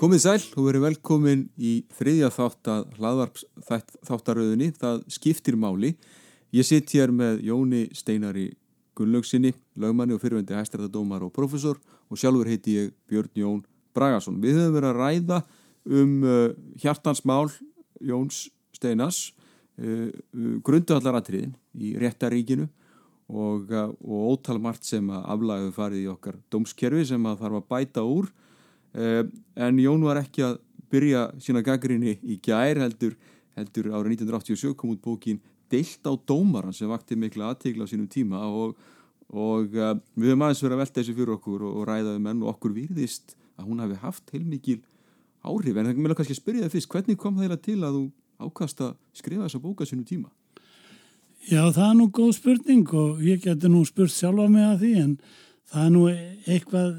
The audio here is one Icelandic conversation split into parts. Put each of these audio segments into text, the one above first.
Komið sæl og verið velkomin í þriðja þáttaröðinni, það skiptir máli. Ég sitt hér með Jóni Steinari Gunnlaugsinni, lögmanni og fyrirvendi hæstræðadómar og profesor og sjálfur heiti ég Björn Jón Bragarsson. Við höfum verið að ræða um uh, hjartansmál Jóns Steinas, uh, uh, grunduallaratriðin í réttaríkinu og, uh, og ótalmart sem að aflæðu farið í okkar dómskerfi sem að þarf að bæta úr en Jón var ekki að byrja sína gaggrinni í gær heldur, heldur árið 1987 kom út bókin Deilt á dómaran sem vakti mikla aðtegla á sínum tíma og, og uh, við höfum aðeins verið að velta þessu fyrir okkur og, og ræðaði menn og okkur virðist að hún hafi haft heilmikil áhrif en það meðal kannski að spyrja það fyrst hvernig kom það til að þú ákast að skrifa þessa bóka sínum tíma? Já það er nú góð spurning og ég geti nú spurt sjálfa mig að því en það er nú eitthvað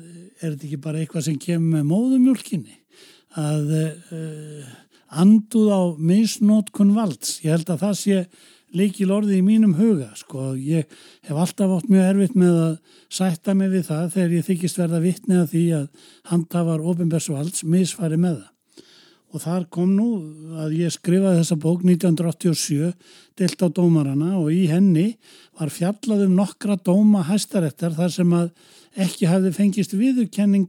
er þetta ekki bara eitthvað sem kemur með móðumjólkinni að uh, anduð á misnótkun valds. Ég held að það sé líkil orði í mínum huga sko. Ég hef alltaf átt mjög erfitt með að sætta mig við það þegar ég þykist verða vittnið að því að handhafar ofinbersvalds misfari með það og þar kom nú að ég skrifaði þessa bók 1987 delt á dómarana og í henni var fjallað um nokkra dóma hæstarettar þar sem að ekki hafði fengist viðurkenning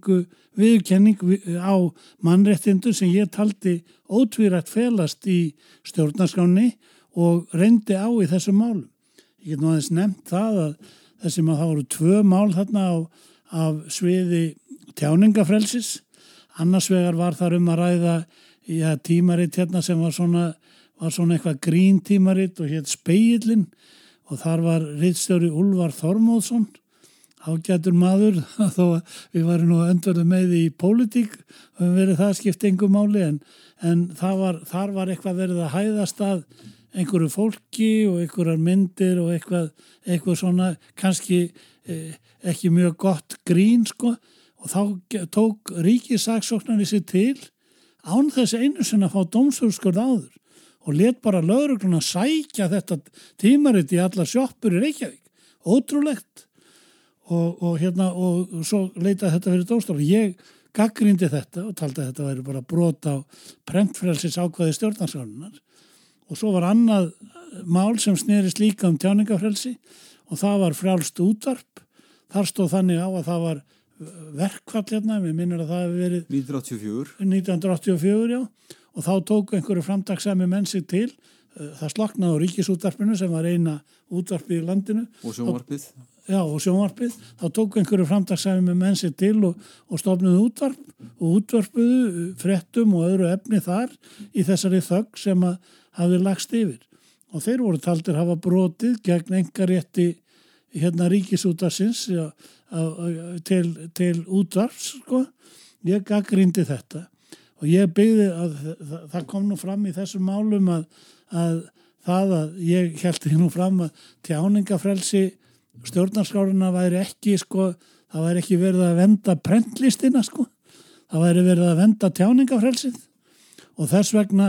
á mannrettindu sem ég taldi ótvírætt felast í stjórnarskáni og reyndi á í þessu málum. Ég get nú aðeins nefnt það að þessum að það voru tvö mál þarna á, af sviði tjáningafrelsis annars vegar var þar um að ræða ja, tímaritt hérna sem var svona, var svona eitthvað grín tímaritt og hétt Speillin og þar var rittstjóri Ulvar Þormóðsson ágætur maður þó við varum nú öndverðu með í pólitík og við verið það skipt engum máli en, en var, þar var eitthvað verið að hæðast að einhverju fólki og einhverjar myndir og eitthvað, eitthvað svona kannski eh, ekki mjög gott grín sko. Og þá tók ríkisaksóknarni sér til án þess einu sinna að fá dómsúrskurð áður og let bara lögurgluna sækja þetta tímaritt í alla sjoppur í Reykjavík. Ótrúlegt. Og, og hérna og svo leitaði þetta fyrir dómstóla. Ég gaggrindi þetta og taldi að þetta væri bara brota á prentfrelsis ákvaði stjórnarsálunar og svo var annað mál sem snerist líka um tjáningafrelsi og það var frjálst útvarp. Þar stóð þannig á að það var verkfall hérna, við minnum að það hefur verið 1984 1984, já. Og þá tók einhverju framtagsami menn sig til. Það sloknaði á ríkisútvarpinu sem var eina útvarpið í landinu. Og sjónvarpið. Já og sjónvarpið. Þá tók einhverju framtagsami menn sig til og, og stofnuði útvarp og útvarpuðu frettum og öðru efni þar í þessari þögg sem að hafi lagst yfir. Og þeir voru taldir hafa brotið gegn engarétti hérna ríkisútarsins til, til útvarps sko. ég gaggrindi þetta. Og ég byggði að það, kom nú fram í þessum málum að, að það að ég held því nú fram að tjáningafrelsi stjórnarskáruna væri ekki sko, það væri ekki verið að venda prentlistina sko, það væri verið að venda tjáningafrelsið og þess vegna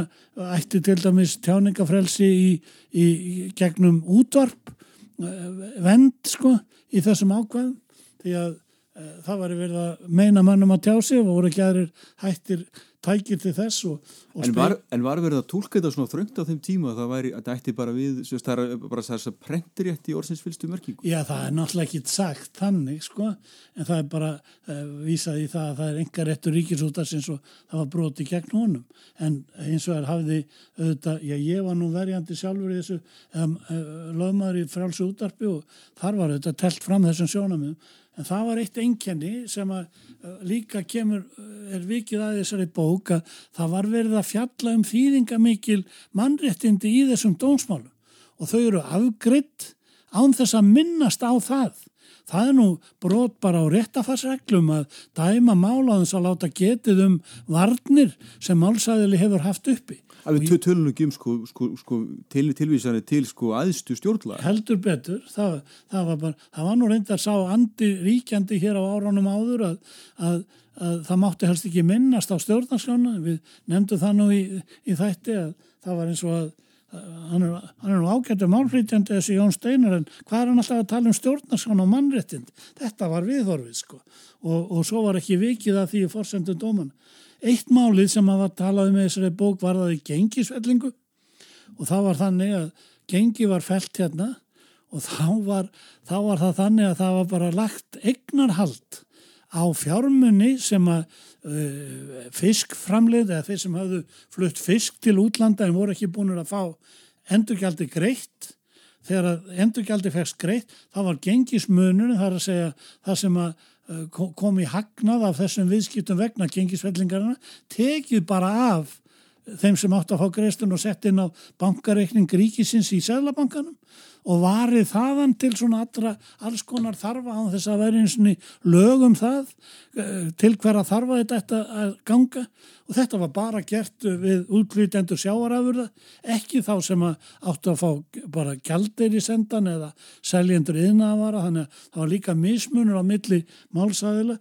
ætti til dæmis tjáningafrelsi í, í, í gegnum útvarp vend sko í þessum ákvæðum því að e, það var verið að meina mannum að tjá sig og voru ekki aðrir hættir tækir til þess og, og en, var, en var verið að tólka þetta svona þröngt á þeim tíma að það væri, að það ætti bara við sérst, það er bara þess að prenturétt í orðsinsfylstu mörkingu? Já, það er náttúrulega ekki sagt þannig, sko, en það er bara uh, vísað í það að það er enga réttur ríkisútarsins og það var broti gegn honum, en eins og er hafði auðvitað, já, ég var nú verjandi sjálfur í þessu um, uh, lögmaður í frálsu útarpi og þar var auðvitað telt fram þessum sjónamöðum En það var eitt enkenni sem að líka kemur, uh, er vikið að þessari bók að það var verið að fjalla um þýðingamikil mannréttindi í þessum dónsmálum og þau eru afgriðt án þess að minnast á það. Það er nú brot bara á réttafarsreglum að dæma málaðins að láta getið um varnir sem málsæðili hefur haft uppi. Að við tölunum ekki um sko, sko, sko, til, tilvísani til sko aðstu stjórnlega heldur betur það, það, var bara, það var nú reyndar sá andi ríkjandi hér á áránum áður að, að, að það mátti helst ekki minnast á stjórnarskjána við nefndum það nú í, í þætti að það var eins og að hann er, hann er nú ágættu málfrítjandi þessi Jón Steinar en hvað er hann alltaf að tala um stjórnarskjána og mannréttind þetta var viðhorfið sko. Og, og svo var ekki vikið að því fórsendun dóman Eitt málið sem að var talað með þessari bók var það í gengisfellingu og það var þannig að gengi var felt hérna og þá var, þá var það þannig að það var bara lagt egnarhald á fjármunni sem að uh, fiskframlið eða þeir sem hafðu flutt fisk til útlanda en voru ekki búin að fá endurgjaldi greitt. Þegar endurgjaldi fegst greitt þá var gengismunur þar að segja það sem að kom í hagnað af þessum viðskiptum vegna gengisfellingarna tekið bara af þeim sem átt að fá greiðstun og sett inn á bankareikning ríkisins í Sæðlabankanum og varið þaðan til svona allra alls konar þarfa á þess að vera eins og lögum það eh, til hverja þarfa þetta að ganga. Og þetta var bara gert við útflýtendur sjáarafurða ekki þá sem að áttu að fá bara gjaldir í sendan eða seljendur yðnavara þannig að það var líka mismunur á milli málsæðila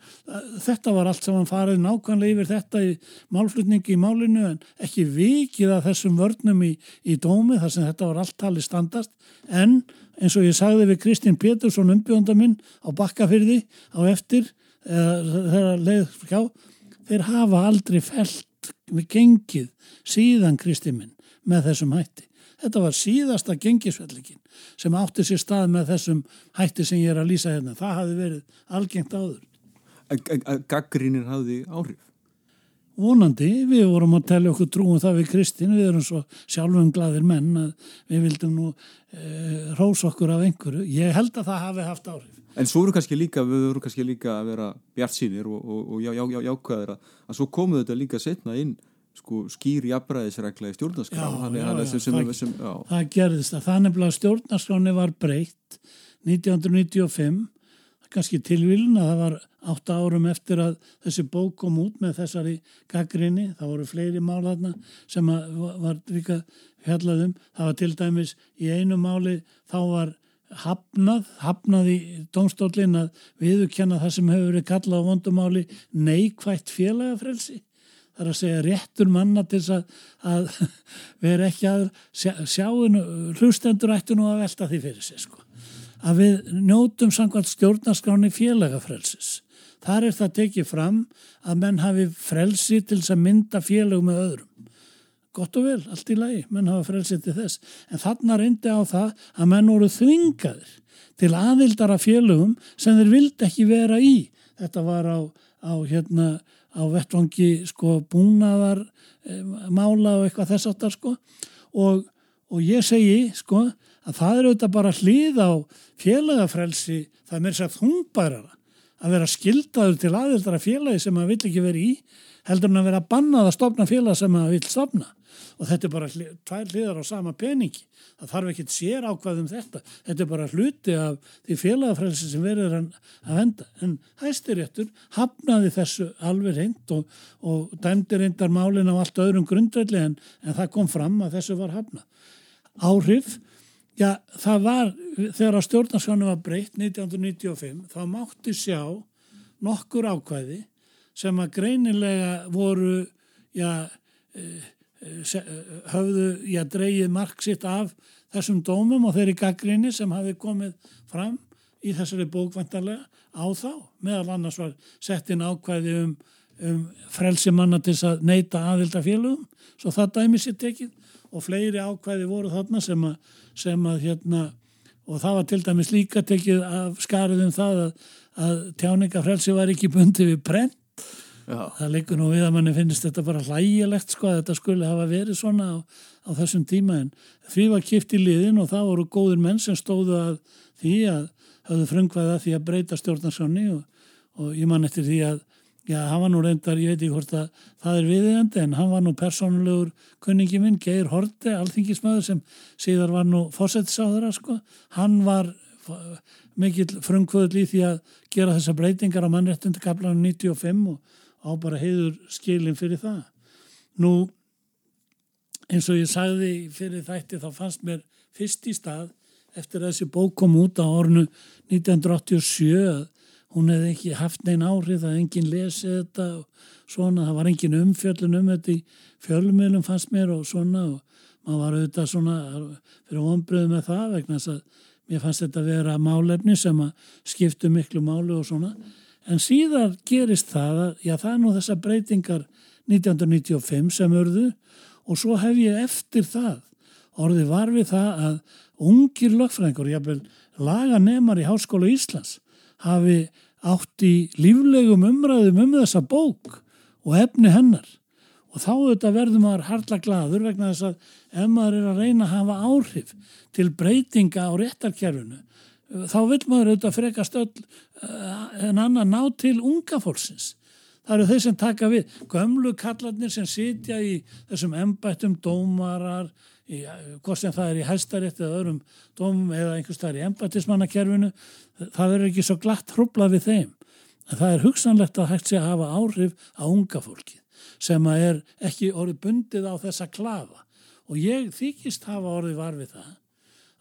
þetta var allt sem hann farið nákvæmlega yfir þetta í málflutningi í málinu en ekki vikið að þessum vörnum í, í dómi þar sem þetta var allt talið standast. En eins og ég sagði við Kristinn Pétursson umbjónda minn á bakkafyrði á eftir þegar leið hjá þeir hafa aldrei felt við gengið síðan Kristinn með þessum hætti. Þetta var síðasta gengisfellingin sem átti sér stað með þessum hætti sem ég er að lýsa hérna. Það hafi verið algengt áður. Gaggrínin hafði áhrif vonandi, við vorum að tellja okkur trúum það við Kristinn, við erum svo sjálfum gladir menn að við vildum nú e, rós okkur af einhverju. Ég held að það hafi haft áhrif. En svo eru kannski líka, við vorum kannski líka að vera bjart sínir og, og, og já, já, já, jákvæðir að, að svo komuð þetta líka setna inn sko, skýr jafnbræðisregla í stjórnarskrá. Það gerðist að þannig að stjórnarskráni var breytt 1995 kannski tilvílun að það var átta árum eftir að þessi bók kom út með þessari gaggrinni, það voru fleiri málaðna sem var líka fjallaðum, það var til dæmis í einu máli þá var hafnað, hafnað í dómstólin að viðurkenna það sem hefur verið kallað á vondumáli neikvægt félagafrelsi. Þar að segja réttur manna til að, að vera ekki að sjá, sjáinu, hlustendur ættu nú að velta því fyrir sig sko að við njótum samkvæmt stjórnarskráni félagafrelsis. Þar er það tekið fram að menn hafi frelsi til þess að mynda félag með öðrum. Gott og vel, allt í lagi, menn hafa frelsi til þess. En þarna reyndi á það að menn voru þvingaðir til aðildara félagum sem þeir vildi ekki vera í. Þetta var á, á, hérna, á vettvangi sko, búnaðar e, mála og eitthvað þess áttar sko. og, og ég segi sko að það er auðvitað bara hlýð á félagafrelsi, það er mér sér þungbærara að vera skildaður til aðildara félagi sem maður vill ekki vera í heldur en að vera bannað að stopna félag sem maður vill stopna og þetta er bara hlið, tvær hliðar á sama peningi. Það þarf ekki að sér ákvaðum þetta. Þetta er bara hluti af því félagafrelsi sem verður að venda. En hæstiréttur hafnaði þessu alveg reynd og, og dæmdi reyndar málin á allt öðrum grundvelli en, en það kom fram að þessu var hafnað. Áhrif Já, það var, þegar að stjórnarskjánu var breytt 1995, þá mátti sjá nokkur ákvæði sem að greinilega voru, já, eh, eh, höfðu, já, dreyið mark sitt af þessum dómum og þeirri gaggrinni sem hafi komið fram í þessari bókvantarlega á þá. Meðal annars var sett inn ákvæði um, um frelsi manna til að neyta aðildafélugum, svo það dæmi sér tekið og fleiri ákvæði voru þarna sem að, sem að hérna, og það var til dæmis líka tekið af skarið um það að, að tjáningafrelsi var ekki bundi við brent Já. það leikur nú við að manni finnist þetta bara hlægilegt sko að þetta skulle hafa verið svona á, á þessum tíma en því var kipt í liðin og það voru góður menn sem stóðu að því að hafðu frungvaða því að breyta stjórnarsáni og, og ég man eftir því að Já, hann var nú reyndar, ég veit ekki hvort að það er viðegandi en hann var nú persónulegur kunningi minn, Geir Horte, alþingismöður sem síðar var nú fósettisáðara sko. Hann var mikill frumkvöðl í því að gera þessa breytingar á mannrettundakablanum 95 og á bara heiður skilin fyrir það. Nú, eins og ég sagði fyrir þætti þá fannst mér fyrst í stað eftir að þessi bók kom út á ornu 1987 að hún hefði ekki haft neinn áhrif það enginn lesið þetta og svona, það var enginn umfjöllun um þetta í fjölumilum fannst mér og svona og maður var auðvitað svona fyrir vonbröðu með það vegna þess að mér fannst þetta að vera málefni sem að skiptu miklu málu og svona. En síðan gerist það að já það er nú þessar breytingar 1995 sem urðu og svo hef ég eftir það orðið var við það að ungir lögfræðingur, jáfnvel laganemar í Háskóla Íslands hafi átt í líflegum umræðum um þessa bók og efni hennar og þá auðvitað verður maður harla gladur vegna þess að ef maður er að reyna að hafa áhrif til breytinga á réttarkerfinu þá vil maður auðvitað frekast öll eh, en annan ná til unga fólksins. Það eru þeir sem taka við, gömlu kallarnir sem sitja í þessum embættum dómarar, hvort sem það er í hæstarétt eða öðrum dómum eða einhvers það er í embættismannakerfinu, það verður ekki svo glatt hrublað við þeim. En það er hugsanlegt að hægt sé að hafa áhrif á unga fólki sem að er ekki orðið bundið á þessa klafa og ég þykist hafa orðið varfið það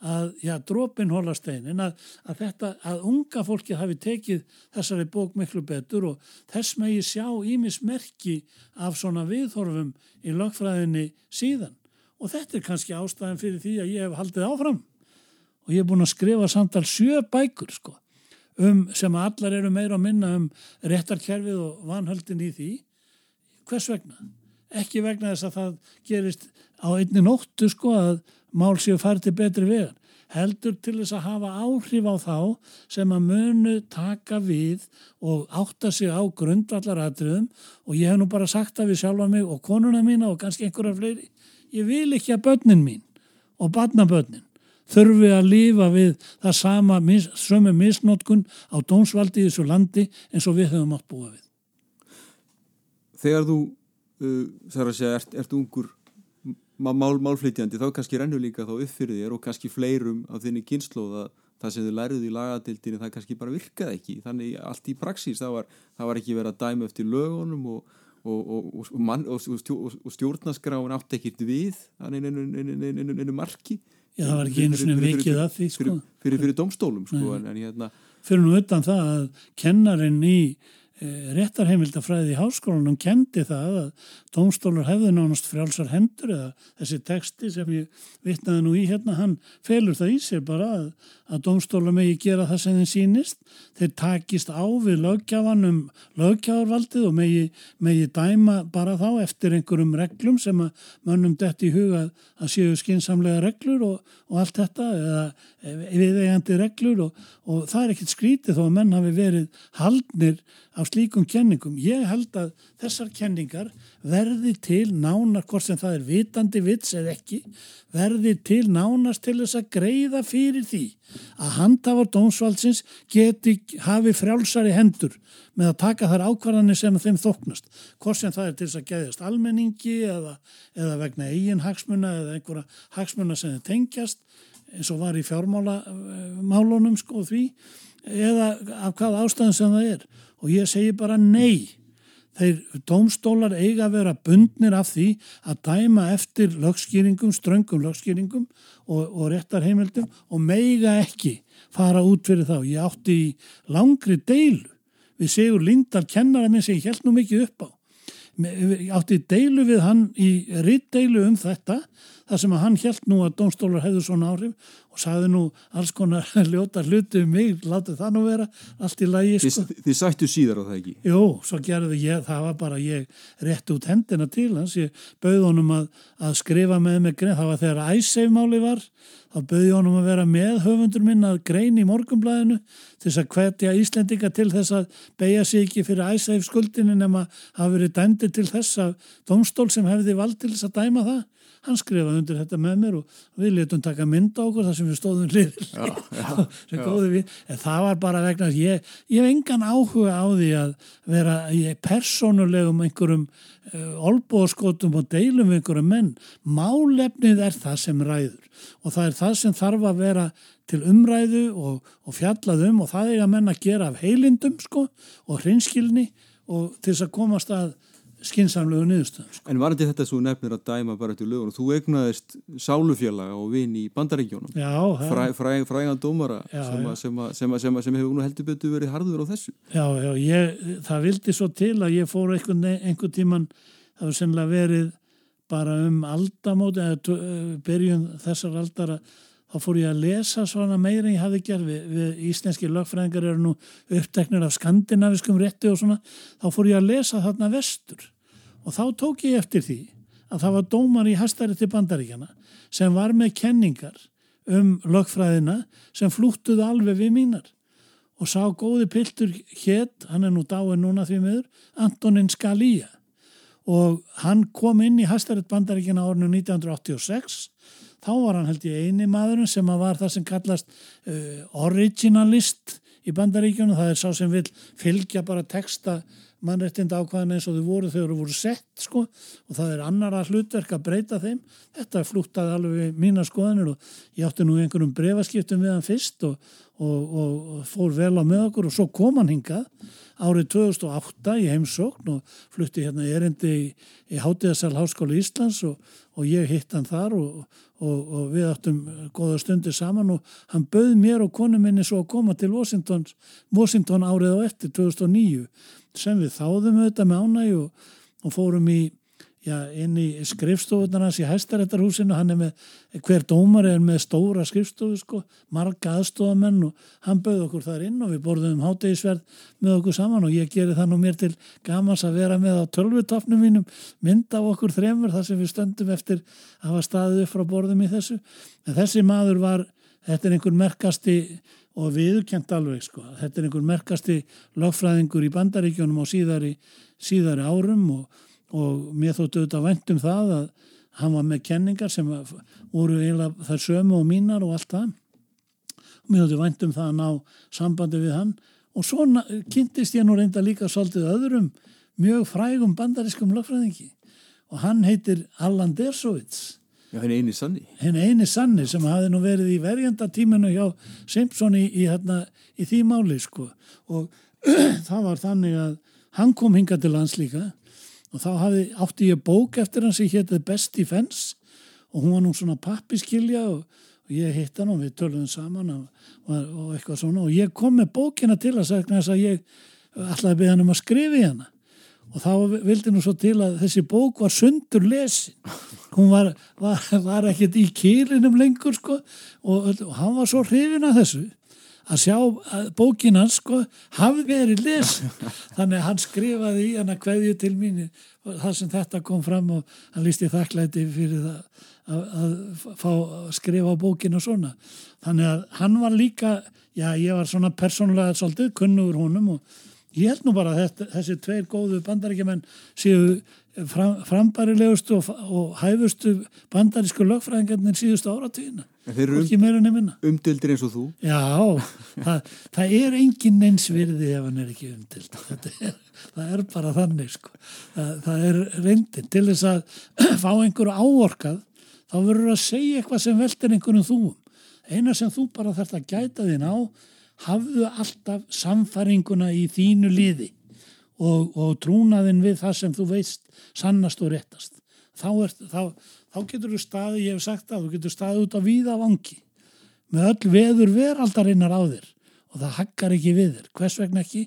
að, já, drópin hólasteinin, að, að þetta, að unga fólki hafi tekið þessari bók miklu betur og þess með ég sjá ímismerki af svona viðhorfum í lögfræðinni síðan og þetta er kannski ástæðan fyrir því að ég hef haldið áfram og ég hef búin að skrifa samtal sjö bækur sko um sem allar eru meira að minna um réttarkerfið og vanhöldin í því hvers vegna? Ekki vegna þess að það gerist á einni nóttu sko að mál séu farið til betri vegar. Heldur til þess að hafa áhrif á þá sem að munu taka við og átta sig á grundvallaratriðum og ég hef nú bara sagt það við sjálfa mig og konuna mína og kannski einhverja fleiri. Ég vil ekki að börnin mín og barnabörnin þurfi að lífa við það sama sömu misnótkun á dómsvaldi í þessu landi eins og við höfum átt búa við. Þegar þú, uh, þar að segja, ert, ert ungur mál, málflytjandi þá kannski rennur líka þá upp fyrir þér og kannski fleirum af þinni kynnslóð að það sem þið læruð í lagadildinu það kannski bara virkaði ekki þannig allt í praxís það var, það var ekki verið að dæma eftir lögunum og, og, og, man, og stjórnaskráin átt ekkit við einu marki. Já það var ekki einu svona vikið að því sko. fyrir, fyrir, fyrir domstólum sko, en, en, hérna, Fyrir nú utan það að kennarinn í réttarheimildafræði í háskólanum kendi það að dómstólur hefði nánast frjálsar hendur eða þessi teksti sem ég vittnaði nú í hérna, hann felur það í sér bara að, að dómstólar megi gera það sem þeim sínist, þeir takist á við lögjafanum lögjafarvaldið og megi, megi dæma bara þá eftir einhverjum reglum sem að mönnum dett í huga að séu skinsamlega reglur og, og allt þetta eða viðeigandi reglur og, og það er ekkert skrítið þó að menn hafi verið haldnir af slíkum kenningum. Ég held að þessar kenningar verði til nánar, hvort sem það er vitandi vits eða ekki, verði til nánast til þess að greiða fyrir því að handhafar dómsvaldsins geti hafi frjálsari hendur með að taka þar ákvarðanir sem þeim þóknast. Hvort sem það er til þess að geðast almenningi eða, eða vegna eigin hagsmuna eða einhverja hagsmuna sem þeim tengjast eins og var í fjármálunum sko því eða af hvað ástæðan sem það er og ég segi bara nei. Þeir dómstólar eiga að vera bundnir af því að dæma eftir lögskýringum, ströngum lögskýringum og, og réttarheimildum og meiga ekki fara út fyrir þá. Ég átti í langri deilu við Sigur Lindar kennara minn sem ég held nú mikið upp á. Ég átti deilu við hann í ritt deilu um þetta þar sem að hann held nú að dómstólar hefðu svona áhrif og sagði nú alls konar ljóta hluti um mig, látið það nú vera allt í lagi sko. Þið, þið sættu síðar á það ekki? Jú, svo gerði ég, það var bara ég rétt út hendina til hans, ég bauð honum að, að skrifa með mig grein, það var þegar æsseifmáli var, þá bauði honum að vera með höfundur minn að grein í morgumblæðinu til þess að hvetja Íslendinga til þess að beigja sig ekki fyrir æsseif skuldinu nema hafa verið dæmdi til þess að domstól sem hefði vald til þess að dæma það hann skrifaði undir þetta með mér og við letum taka mynda okkur þar sem við stóðum liður en það var bara vegna ég, ég hef engan áhuga á því að vera persónulegum einhverjum uh, eh, olbóðskotum og deilum einhverjum menn. Málefnið er það sem ræður og það er það sem þarf að vera til umræðu og, og fjallaðum og það er að menna að gera af heilindum sko, og hrinskilni og til þess að komast að skinsamlegu niðurstöðum. Sko. En var þetta svo nefnir að dæma bara til lögur og þú egnaðist sálufélaga og vinn í bandaríkjónum fræ, fræ, frægan dómara já, sem, já. Sem, sem, sem hefur nú heldur betur verið harður á þessu. Já, já, ég, það vildi svo til að ég fór einhvern, einhvern tíman, það var sennilega verið bara um aldamóti eða byrjun þessar aldara þá fór ég að lesa svona meira en ég hafi gerð við, við íslenski lögfræðingar eru nú uppteknir af skandinaviskum rétti og svona þá fór ég að lesa þarna vestur. Og þá tók ég eftir því að það var dómar í Hæstarétti bandaríkjana sem var með kenningar um lögfræðina sem flúttuðu alveg við mínar. Og sá góði piltur hétt, hann er nú dáin núna því miður, Antonin Scalia. Og hann kom inn í Hæstarétt bandaríkjana árinu 1986 þá var hann held ég eini maðurinn sem var það sem kallast uh, originalist í bandaríkjunum, það er sá sem vil fylgja bara texta mannrettinda ákvæðan eins og þau voru þau voru sett sko. Og það er annara hlutverk að breyta þeim. Þetta flúttaði alveg mína skoðanir og ég átti nú einhverjum brefaskiptum við hann fyrst og, og, og, og fór vel á með okkur. Og svo kom hann hingað árið 2008 í heimsókn og flutti hérna erindi í, í Hátíðasal Háskóla Íslands og ég hitt hann þar og við áttum goða stundir saman og hann bauð mér og konu minni svo að koma til Washington, Washington árið á eftir 2009 sem við þáðum auðvitað með ánæg og, og fórum í, já, inn í skrifstofunar hans í hæstaréttarhúsinu, hann er með, hver dómar er með stóra skrifstofu sko, marga aðstofamenn og hann bauð okkur þar inn og við borðum hátegisverð með okkur saman og ég gerir það nú mér til gamans að vera með á tölvutafnum mínum mynd af okkur þremur þar sem við stöndum eftir að hafa staðið upp frá borðum í þessu. En þessi maður var, þetta er einhver merkasti og viðkjent alveg sko. Þetta er einhver merkasti lagfræðingur í bandaríkjónum á síðari, síðari árum og, og mér þóttu auðvitað vendum það að hann var með kenningar sem voru eiginlega þær sömu og mínar og allt það. Og mér þóttu vendum það að ná sambandi við hann. Og svo kynntist ég nú reynda líka svolítið öðrum mjög frægum bandarískum lagfræðingi og hann heitir Allan Dersovits Já, henni eini sanni. Henni eini sanni sem hafi nú verið í verjandatíminu hjá Simpson í, í, hérna, í því máli sko. Og það var þannig að hann kom hinga til lands líka og þá hafi, átti ég bók eftir hans sem héttið Best Defense. Og hún var nú svona pappiskilja og, og ég hitt hann og við töluðum saman og, og eitthvað svona. Og ég kom með bókina til að segna þess að ég ætlaði að beða hann um að skrifa í hana. Og þá vildi nú svo til að þessi bók var sundur lesin hún var, var, var ekkert í kýlinum lengur sko. Og, og hann var svo hrifin að þessu að sjá að bókinan sko hafi verið les þannig að hann skrifaði í hann að hverju til mín þar sem þetta kom fram og hann lísti þakklæti fyrir það að, að fá að skrifa á bókinu og svona. Þannig að hann var líka já ég var svona persónulega svolítið kunnugur honum og ég held nú bara að þetta, þessi tveir góðu bandaríkjumenn séu fram, frambærilegustu og, og hæfustu bandarísku lögfræðingarnir síðustu áratíðina Þeir eru um, umdildir eins og þú. Já, það, það er engin eins virði ef hann er ekki umdild er, það er bara þannig sko. það, það er reyndin. Til þess að fá einhverju áorkað þá verður að segja eitthvað sem veldir einhvernum þúum eina sem þú bara þarfst að gæta þín á hafðu alltaf samfaringuna í þínu liði og, og trúnaðin við það sem þú veist sannast og réttast. Þá, er, þá, þá getur þú staði, ég hef sagt að þú getur staði út á víða vangi með öll veður veraldarinnar á þér og það hakkar ekki við þér. Hvers vegna ekki?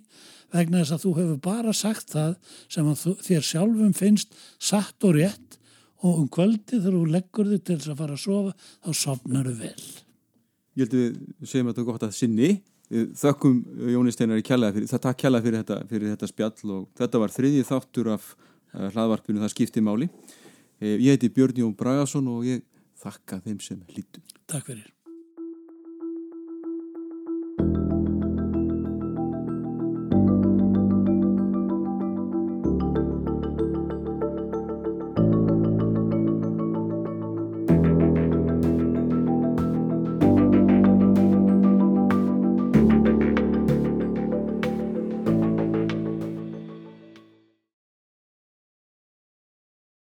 Vegna þess að þú hefur bara sagt það sem þú, þér sjálfum finnst satt og rétt og um kvöldi þegar þú leggur þig til þess að fara að sofa þá sopnar þau vel. Ég held að við segjum að þetta er gott að sinni þökkum Jóni Steinar í kjallaði fyrir, það takk kjallaði fyrir fyrir þetta spjall og þetta var þriðið þáttur af uh, hlaðvarpinu það skipti máli. Ég heiti Björn Jón Bragason og ég þakka þeim sem hlýttu. Takk fyrir.